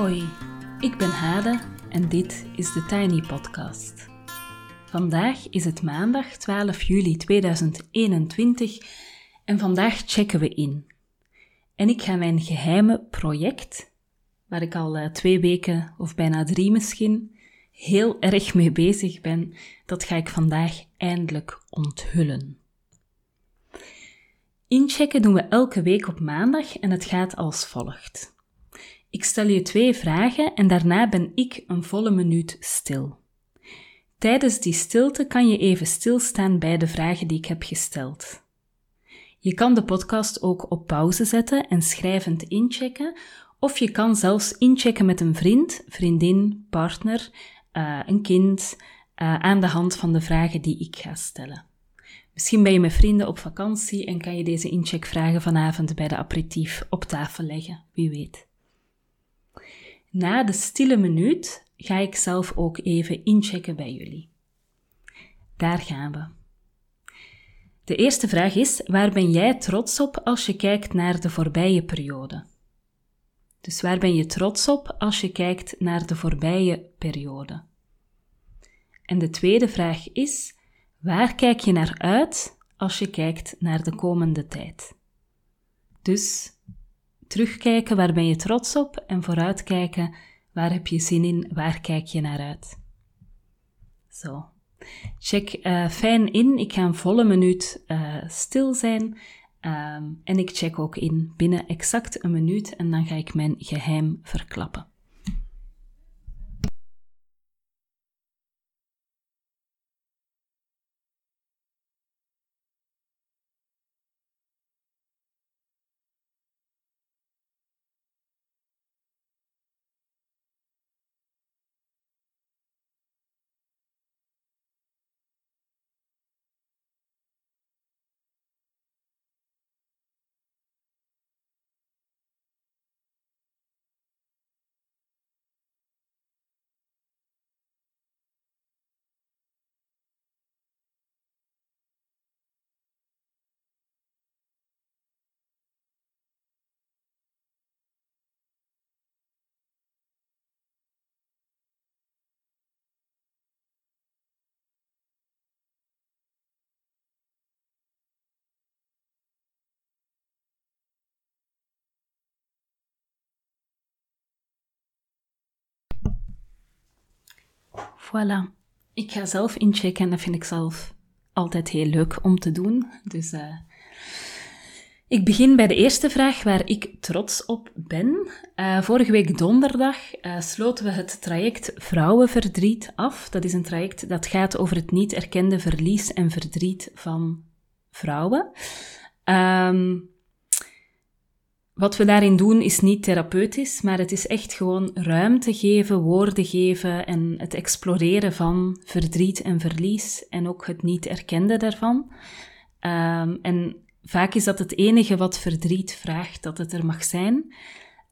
Hoi, ik ben Hade en dit is de Tiny Podcast. Vandaag is het maandag 12 juli 2021 en vandaag checken we in. En ik ga mijn geheime project, waar ik al uh, twee weken of bijna drie misschien heel erg mee bezig ben, dat ga ik vandaag eindelijk onthullen. Inchecken doen we elke week op maandag en het gaat als volgt. Ik stel je twee vragen en daarna ben ik een volle minuut stil. Tijdens die stilte kan je even stilstaan bij de vragen die ik heb gesteld. Je kan de podcast ook op pauze zetten en schrijvend inchecken, of je kan zelfs inchecken met een vriend, vriendin, partner, uh, een kind, uh, aan de hand van de vragen die ik ga stellen. Misschien ben je met vrienden op vakantie en kan je deze incheckvragen vanavond bij de aperitief op tafel leggen, wie weet. Na de stille minuut ga ik zelf ook even inchecken bij jullie. Daar gaan we. De eerste vraag is: waar ben jij trots op als je kijkt naar de voorbije periode? Dus waar ben je trots op als je kijkt naar de voorbije periode? En de tweede vraag is: waar kijk je naar uit als je kijkt naar de komende tijd? Dus terugkijken, waar ben je trots op? En vooruitkijken, waar heb je zin in? Waar kijk je naar uit? Zo. Check uh, fijn in. Ik ga een volle minuut uh, stil zijn. Um, en ik check ook in binnen exact een minuut en dan ga ik mijn geheim verklappen. Voilà. Ik ga zelf inchecken en dat vind ik zelf altijd heel leuk om te doen. Dus uh, ik begin bij de eerste vraag waar ik trots op ben. Uh, vorige week donderdag uh, sloten we het traject Vrouwenverdriet af. Dat is een traject dat gaat over het niet erkende verlies en verdriet van vrouwen. Um, wat we daarin doen is niet therapeutisch, maar het is echt gewoon ruimte geven, woorden geven en het exploreren van verdriet en verlies en ook het niet erkende daarvan. Um, en vaak is dat het enige wat verdriet vraagt, dat het er mag zijn.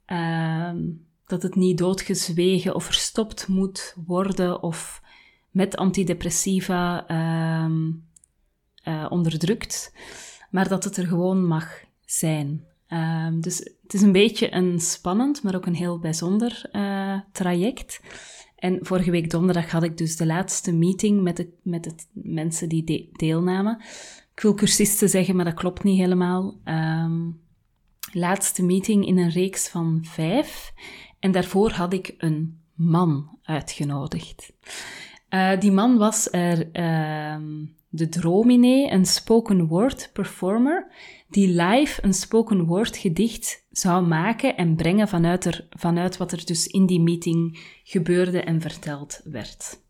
Um, dat het niet doodgezwegen of verstopt moet worden of met antidepressiva um, uh, onderdrukt, maar dat het er gewoon mag zijn. Um, dus het is een beetje een spannend, maar ook een heel bijzonder uh, traject. En vorige week donderdag had ik dus de laatste meeting met de, met de mensen die de deelnamen. Ik wil cursisten zeggen, maar dat klopt niet helemaal. Um, laatste meeting in een reeks van vijf. En daarvoor had ik een man uitgenodigd. Uh, die man was er uh, de Dromine, een spoken word performer die live een spoken word gedicht zou maken en brengen vanuit, er, vanuit wat er dus in die meeting gebeurde en verteld werd.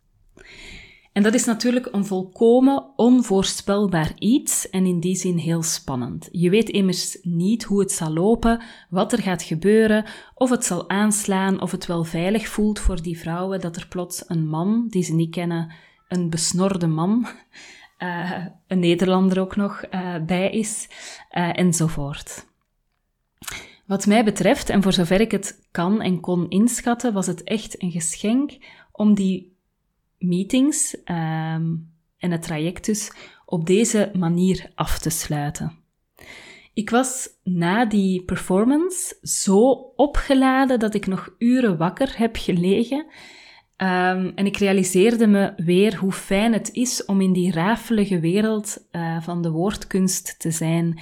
En dat is natuurlijk een volkomen onvoorspelbaar iets en in die zin heel spannend. Je weet immers niet hoe het zal lopen, wat er gaat gebeuren, of het zal aanslaan, of het wel veilig voelt voor die vrouwen dat er plots een man, die ze niet kennen, een besnorde man, uh, een Nederlander ook nog uh, bij is, uh, enzovoort. Wat mij betreft, en voor zover ik het kan en kon inschatten, was het echt een geschenk om die meetings um, en het traject dus op deze manier af te sluiten. Ik was na die performance zo opgeladen dat ik nog uren wakker heb gelegen. Um, en ik realiseerde me weer hoe fijn het is om in die rafelige wereld uh, van de woordkunst te zijn.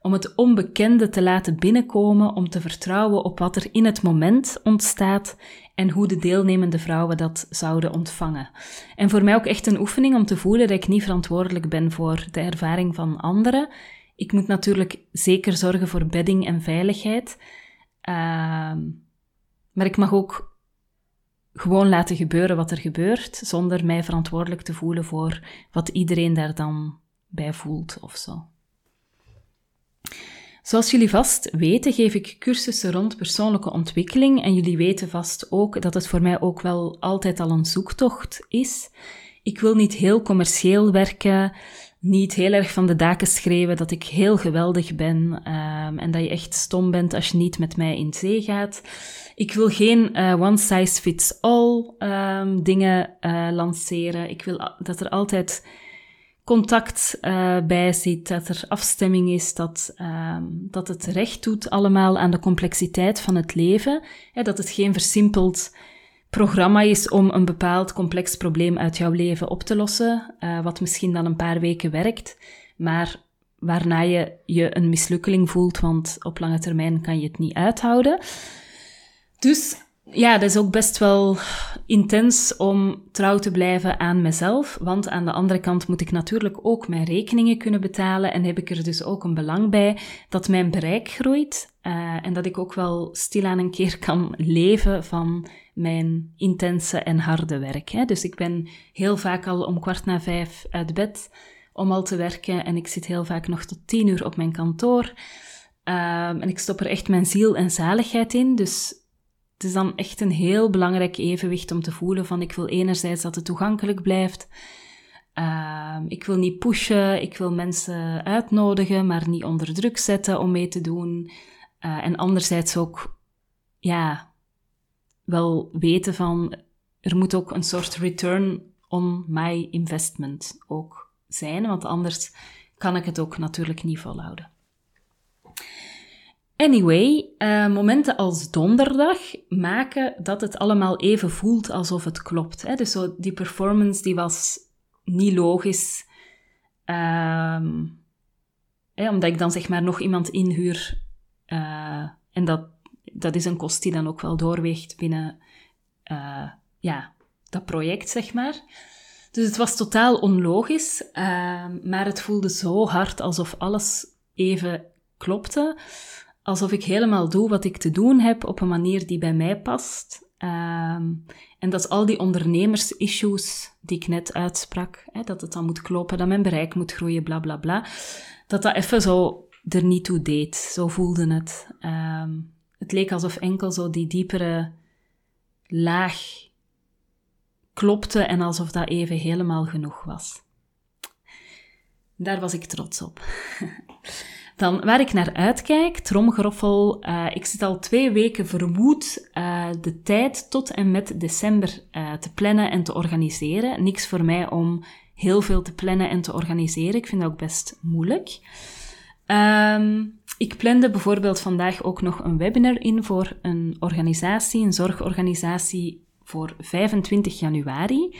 Om het onbekende te laten binnenkomen, om te vertrouwen op wat er in het moment ontstaat en hoe de deelnemende vrouwen dat zouden ontvangen. En voor mij ook echt een oefening om te voelen dat ik niet verantwoordelijk ben voor de ervaring van anderen. Ik moet natuurlijk zeker zorgen voor bedding en veiligheid. Uh, maar ik mag ook gewoon laten gebeuren wat er gebeurt, zonder mij verantwoordelijk te voelen voor wat iedereen daar dan bij voelt of zo. Zoals jullie vast weten, geef ik cursussen rond persoonlijke ontwikkeling en jullie weten vast ook dat het voor mij ook wel altijd al een zoektocht is. Ik wil niet heel commercieel werken, niet heel erg van de daken schreeuwen dat ik heel geweldig ben um, en dat je echt stom bent als je niet met mij in zee gaat. Ik wil geen uh, one size fits all um, dingen uh, lanceren. Ik wil dat er altijd contact uh, bij zit, dat er afstemming is, dat, um, dat het recht doet allemaal aan de complexiteit van het leven. Hè, dat het geen versimpeld programma is om een bepaald complex probleem uit jouw leven op te lossen, uh, wat misschien dan een paar weken werkt, maar waarna je je een mislukkeling voelt, want op lange termijn kan je het niet uithouden. Dus ja, dat is ook best wel intens om trouw te blijven aan mezelf. Want aan de andere kant moet ik natuurlijk ook mijn rekeningen kunnen betalen. En heb ik er dus ook een belang bij dat mijn bereik groeit. Uh, en dat ik ook wel stilaan een keer kan leven van mijn intense en harde werk. Hè. Dus ik ben heel vaak al om kwart na vijf uit bed om al te werken. En ik zit heel vaak nog tot tien uur op mijn kantoor. Uh, en ik stop er echt mijn ziel en zaligheid in. Dus het is dan echt een heel belangrijk evenwicht om te voelen van ik wil enerzijds dat het toegankelijk blijft. Uh, ik wil niet pushen, ik wil mensen uitnodigen, maar niet onder druk zetten om mee te doen. Uh, en anderzijds ook, ja, wel weten van er moet ook een soort return on my investment ook zijn, want anders kan ik het ook natuurlijk niet volhouden. Anyway, uh, momenten als donderdag maken dat het allemaal even voelt alsof het klopt. Hè? Dus die performance die was niet logisch. Um, hè, omdat ik dan zeg maar nog iemand inhuur. Uh, en dat, dat is een kost die dan ook wel doorweegt binnen uh, ja, dat project, zeg maar. Dus het was totaal onlogisch, maar het voelde zo hard alsof alles even klopte alsof ik helemaal doe wat ik te doen heb op een manier die bij mij past. Um, en dat al die ondernemers-issues die ik net uitsprak, hè, dat het dan moet kloppen, dat mijn bereik moet groeien, bla bla bla, dat dat even zo er niet toe deed. Zo voelde het. Um, het leek alsof enkel zo die diepere laag klopte en alsof dat even helemaal genoeg was. Daar was ik trots op. Dan waar ik naar uitkijk, tromgeroffel, uh, ik zit al twee weken vermoed uh, de tijd tot en met december uh, te plannen en te organiseren. Niks voor mij om heel veel te plannen en te organiseren. Ik vind dat ook best moeilijk. Um, ik plande bijvoorbeeld vandaag ook nog een webinar in voor een organisatie, een zorgorganisatie voor 25 januari,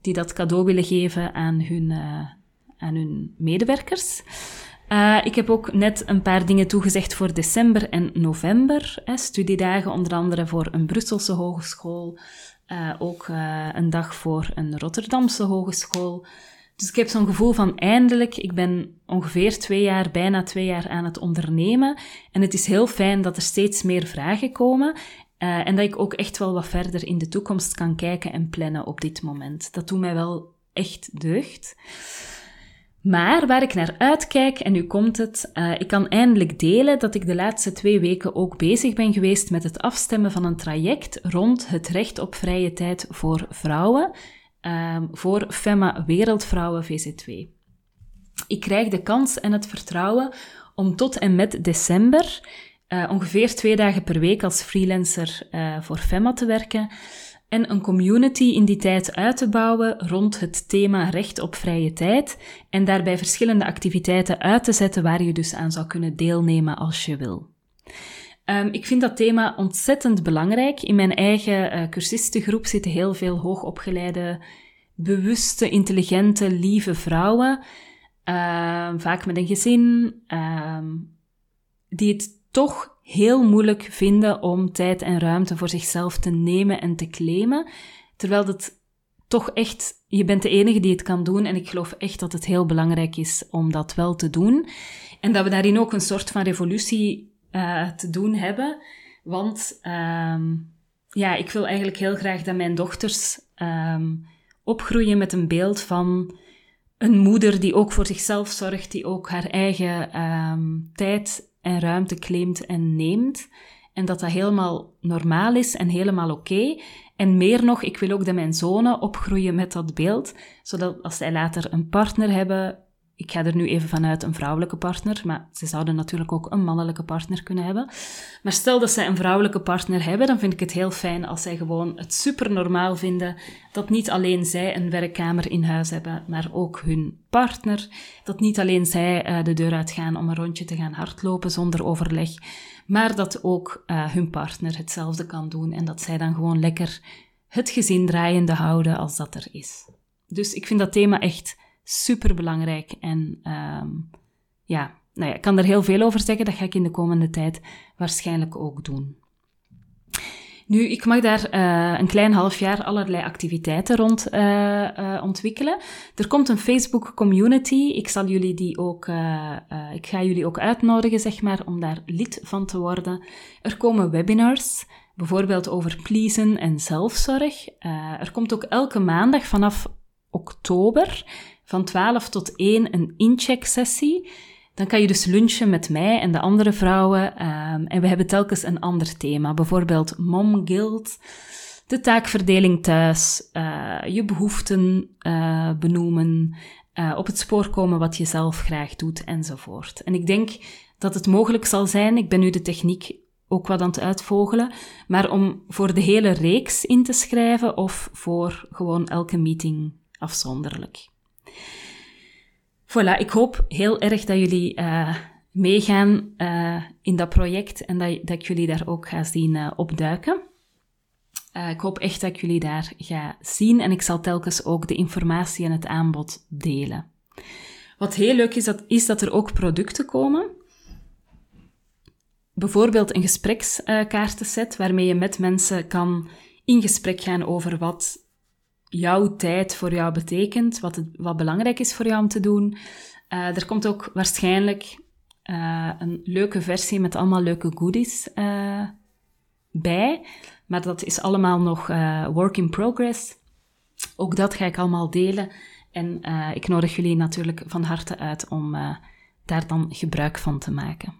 die dat cadeau willen geven aan hun, aan hun medewerkers. Uh, ik heb ook net een paar dingen toegezegd voor december en november. Hè, studiedagen, onder andere voor een Brusselse hogeschool. Uh, ook uh, een dag voor een Rotterdamse hogeschool. Dus ik heb zo'n gevoel van eindelijk, ik ben ongeveer twee jaar, bijna twee jaar aan het ondernemen. En het is heel fijn dat er steeds meer vragen komen. en dat ik ook echt wel wat verder in de toekomst kan kijken en plannen op dit moment. Dat doet mij wel echt deugd. Maar waar ik naar uitkijk, en nu komt het, uh, ik kan eindelijk delen dat ik de laatste twee weken ook bezig ben geweest met het afstemmen van een traject rond het recht op vrije tijd voor vrouwen, uh, voor FEMA Wereldvrouwen VZ2. Ik krijg de kans en het vertrouwen om tot en met december uh, ongeveer twee dagen per week als freelancer uh, voor FEMA te werken. En een community in die tijd uit te bouwen rond het thema recht op vrije tijd en daarbij verschillende activiteiten uit te zetten waar je dus aan zou kunnen deelnemen als je wil. Um, ik vind dat thema ontzettend belangrijk. In mijn eigen uh, cursistengroep zitten heel veel hoogopgeleide, bewuste, intelligente, lieve vrouwen. Uh, vaak met een gezin, uh, die het toch heel moeilijk vinden om tijd en ruimte voor zichzelf te nemen en te claimen. Terwijl het toch echt, je bent de enige die het kan doen en ik geloof echt dat het heel belangrijk is om dat wel te doen. En dat we daarin ook een soort van revolutie uh, te doen hebben. Want um, ja, ik wil eigenlijk heel graag dat mijn dochters um, opgroeien met een beeld van een moeder die ook voor zichzelf zorgt, die ook haar eigen um, tijd en ruimte claimt en neemt. En dat dat helemaal normaal is en helemaal oké. En meer nog, ik wil ook dat mijn zonen opgroeien met dat beeld, zodat als zij later een partner hebben, ik ga er nu even vanuit een vrouwelijke partner, maar ze zouden natuurlijk ook een mannelijke partner kunnen hebben. Maar stel dat zij een vrouwelijke partner hebben, dan vind ik het heel fijn als zij gewoon het super normaal vinden dat niet alleen zij een werkkamer in huis hebben, maar ook hun partner. Dat niet alleen zij uh, de deur uitgaan om een rondje te gaan hardlopen zonder overleg, maar dat ook uh, hun partner hetzelfde kan doen en dat zij dan gewoon lekker het gezin draaiende houden als dat er is. Dus ik vind dat thema echt super belangrijk. En um, ja, nou ja, ik kan er heel veel over zeggen. Dat ga ik in de komende tijd waarschijnlijk ook doen. Nu, ik mag daar uh, een klein half jaar allerlei activiteiten rond uh, uh, ontwikkelen. Er komt een Facebook community. Ik zal jullie die ook, ik ga jullie ook uitnodigen, zeg maar, om daar lid van te worden. Er komen webinars, bijvoorbeeld over pleasen en zelfzorg. er komt ook elke maandag vanaf oktober van 12 tot 1 een incheck-sessie. Dan kan je dus lunchen met mij en de andere vrouwen. Um, en we hebben telkens een ander thema. Bijvoorbeeld mom guilt, de taakverdeling thuis, uh, je behoeften uh, benoemen, uh, op het spoor komen wat je zelf graag doet enzovoort. En ik denk dat het mogelijk zal zijn, ik ben nu de techniek ook wat aan het uitvogelen, maar om voor de hele reeks in te schrijven of voor gewoon elke meeting afzonderlijk. Voilà, ik hoop heel erg dat jullie uh, meegaan uh, in dat project en dat, dat ik jullie daar ook ga zien uh, opduiken. ik hoop echt dat ik jullie daar ga zien en ik zal telkens ook de informatie en het aanbod delen. Wat heel leuk is, dat, is dat er ook producten komen. Bijvoorbeeld een gesprekskaartenset waarmee je met mensen kan in gesprek gaan over wat jouw tijd voor jou betekent, wat, het, wat belangrijk is voor jou om te doen. Uh, er komt ook waarschijnlijk uh, een leuke versie met allemaal leuke goodies uh, bij. Maar dat is allemaal nog work in progress. Ook dat ga ik allemaal delen. En ik nodig jullie natuurlijk van harte uit om daar dan gebruik van te maken.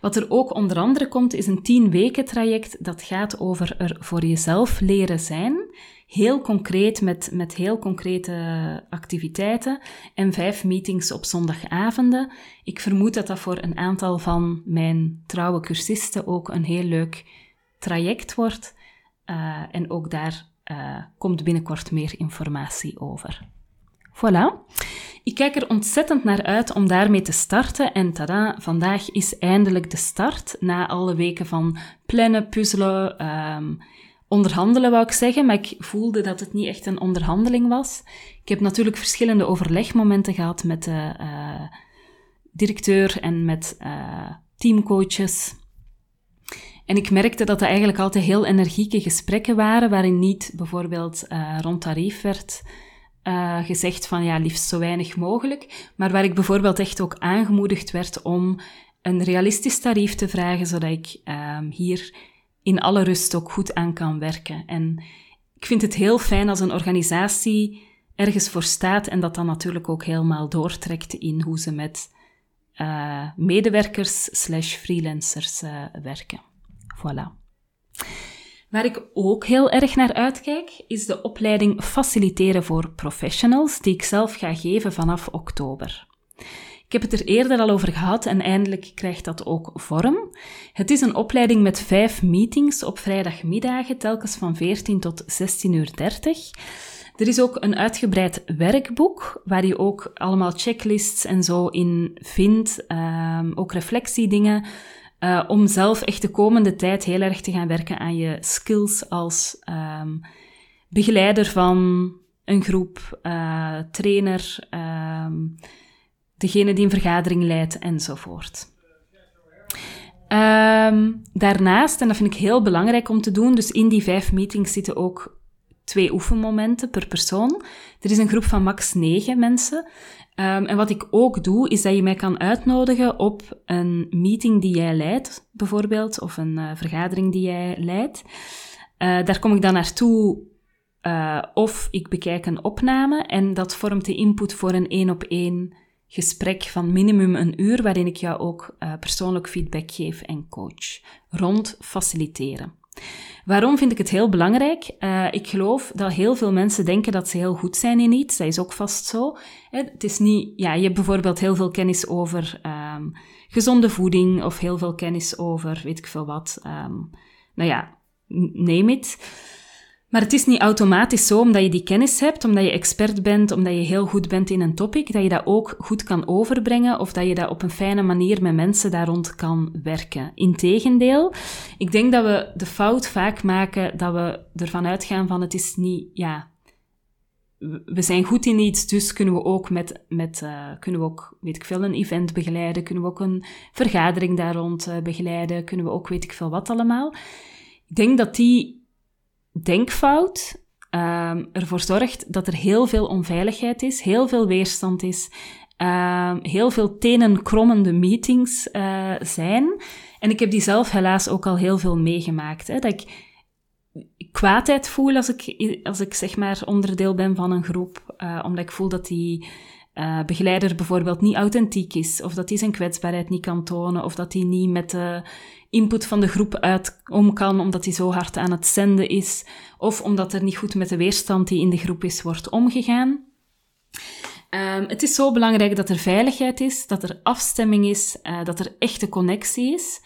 Wat er ook onder andere komt, is een 10 weken traject dat gaat over er voor jezelf leren zijn heel concreet met, met heel concrete activiteiten en vijf meetings op zondagavonden. Ik vermoed dat dat voor een aantal van mijn trouwe cursisten ook een heel leuk traject wordt. Uh, en ook daar uh, komt binnenkort meer informatie over. Voilà. Ik kijk er ontzettend naar uit om daarmee te starten. En tada, vandaag is eindelijk de start. Na alle weken van plannen, puzzelen, um, onderhandelen, wou ik zeggen, maar ik voelde dat het niet echt een onderhandeling was. Ik heb natuurlijk verschillende overlegmomenten gehad met de uh, directeur en met uh, teamcoaches. En ik merkte dat dat eigenlijk altijd heel energieke gesprekken waren, waarin niet bijvoorbeeld rond tarief werd gezegd van ja, liefst zo weinig mogelijk, maar waar ik bijvoorbeeld echt ook aangemoedigd werd om een realistisch tarief te vragen, zodat ik ehm, hier in alle rust ook goed aan kan werken. En ik vind het heel fijn als een organisatie ergens voor staat en dat dan natuurlijk ook helemaal doortrekt in hoe ze met uh, medewerkers slash freelancers uh, werken. Voilà. Waar ik ook heel erg naar uitkijk, is de opleiding Faciliteren voor Professionals, die ik zelf ga geven vanaf oktober. Ik heb het er eerder al over gehad en eindelijk krijgt dat ook vorm. Het is een opleiding met vijf meetings op vrijdagmiddagen, telkens van 14 tot 16.30 uur. Er is ook een uitgebreid werkboek waar je ook allemaal checklists en zo in vindt, um, ook reflectiedingen, uh, om zelf echt de komende tijd heel erg te gaan werken aan je skills als um, begeleider van een groep, uh, trainer, um, degene die een vergadering leidt enzovoort. Um, daarnaast, en dat vind ik heel belangrijk om te doen, dus in die vijf meetings zitten ook twee oefenmomenten per persoon. Er is een groep van max negen mensen. Um, en wat ik ook doe, is dat je mij kan uitnodigen op een meeting die jij leidt, bijvoorbeeld, of een uh, vergadering die jij leidt. Uh, daar kom ik dan naartoe uh, of ik bekijk een opname en dat vormt de input voor een één op één gesprek van minimum een uur, waarin ik jou ook uh, persoonlijk feedback geef en coach rond faciliteren. Waarom vind ik het heel belangrijk? Uh, ik geloof dat heel veel mensen denken dat ze heel goed zijn in iets. Dat is ook vast zo. Het is niet, ja, je hebt bijvoorbeeld heel veel kennis over um, gezonde voeding of heel veel kennis over weet ik veel wat. Um, nou ja, neem it. Maar het is niet automatisch zo, omdat je die kennis hebt, omdat je expert bent, omdat je heel goed bent in een topic, dat je dat ook goed kan overbrengen of dat je dat op een fijne manier met mensen daar rond kan werken. Integendeel, ik denk dat we de fout vaak maken dat we ervan uitgaan van het is niet, ja, we zijn goed in iets, dus kunnen we ook met, met uh, kunnen we ook, weet ik veel, een event begeleiden, kunnen we ook een vergadering daar rond uh, begeleiden, kunnen we ook weet ik veel wat allemaal. Ik denk dat die denkfout um, ervoor zorgt dat er heel veel onveiligheid is, heel veel weerstand is, um, heel veel tenenkrommende meetings uh, zijn. En ik heb die zelf helaas ook al heel veel meegemaakt. Hè, dat ik kwaadheid voel als ik, als ik zeg maar onderdeel ben van een groep, uh, omdat ik voel dat die uh, begeleider bijvoorbeeld niet authentiek is, of dat hij zijn kwetsbaarheid niet kan tonen, of dat hij niet met de input van de groep uit om kan, omdat hij zo hard aan het zenden is, of omdat er niet goed met de weerstand die in de groep is wordt omgegaan. Um, het is zo belangrijk dat er veiligheid is, dat er afstemming is, uh, dat er echte connectie is.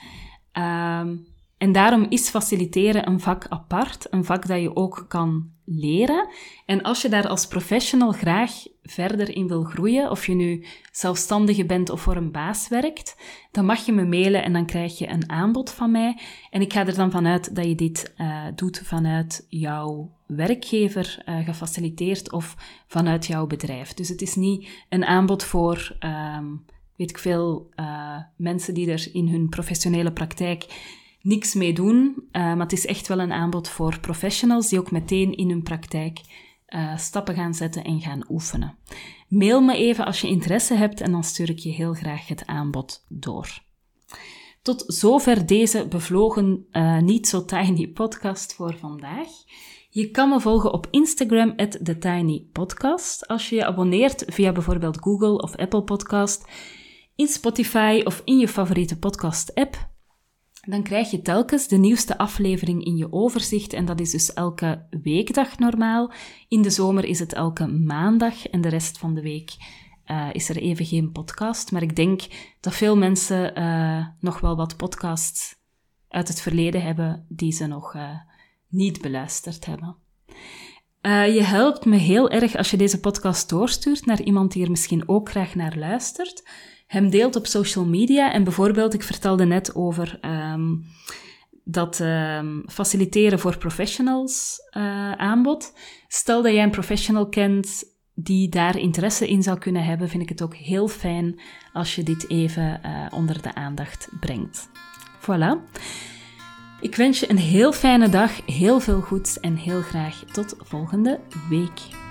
Um, en daarom is faciliteren een vak apart, een vak dat je ook kan leren. En als je daar als professional graag verder in wil groeien, of je nu zelfstandige bent of voor een baas werkt, dan mag je me mailen en dan krijg je een aanbod van mij. En ik ga er dan vanuit dat je dit uh, doet vanuit jouw werkgever uh, gefaciliteerd of vanuit jouw bedrijf. Dus het is niet een aanbod voor, um, weet ik veel, uh, mensen die er in hun professionele praktijk niks mee doen. Maar het is echt wel een aanbod voor professionals die ook meteen in hun praktijk uh, stappen gaan zetten en gaan oefenen. Mail me even als je interesse hebt en dan stuur ik je heel graag het aanbod door. Tot zover deze bevlogen, uh, niet zo tiny podcast voor vandaag. Je kan me volgen op Instagram, TheTinyPodcast. Als je je abonneert via bijvoorbeeld Google of Apple Podcast, in Spotify of in je favoriete podcast-app, dan krijg je telkens de nieuwste aflevering in je overzicht en dat is dus elke weekdag normaal. In de zomer is het elke maandag en de rest van de week uh, is er even geen podcast. Maar ik denk dat veel mensen uh, nog wel wat podcasts uit het verleden hebben die ze nog uh, niet beluisterd hebben. je helpt me heel erg als je deze podcast doorstuurt naar iemand die er misschien ook graag naar luistert hem deelt op social media. En bijvoorbeeld, ik vertelde net over um, dat um, faciliteren voor professionals uh, aanbod. Stel dat jij een professional kent die daar interesse in zou kunnen hebben, vind ik het ook heel fijn als je dit even uh, onder de aandacht brengt. Voilà. Ik wens je een heel fijne dag, heel veel goeds en heel graag tot volgende week.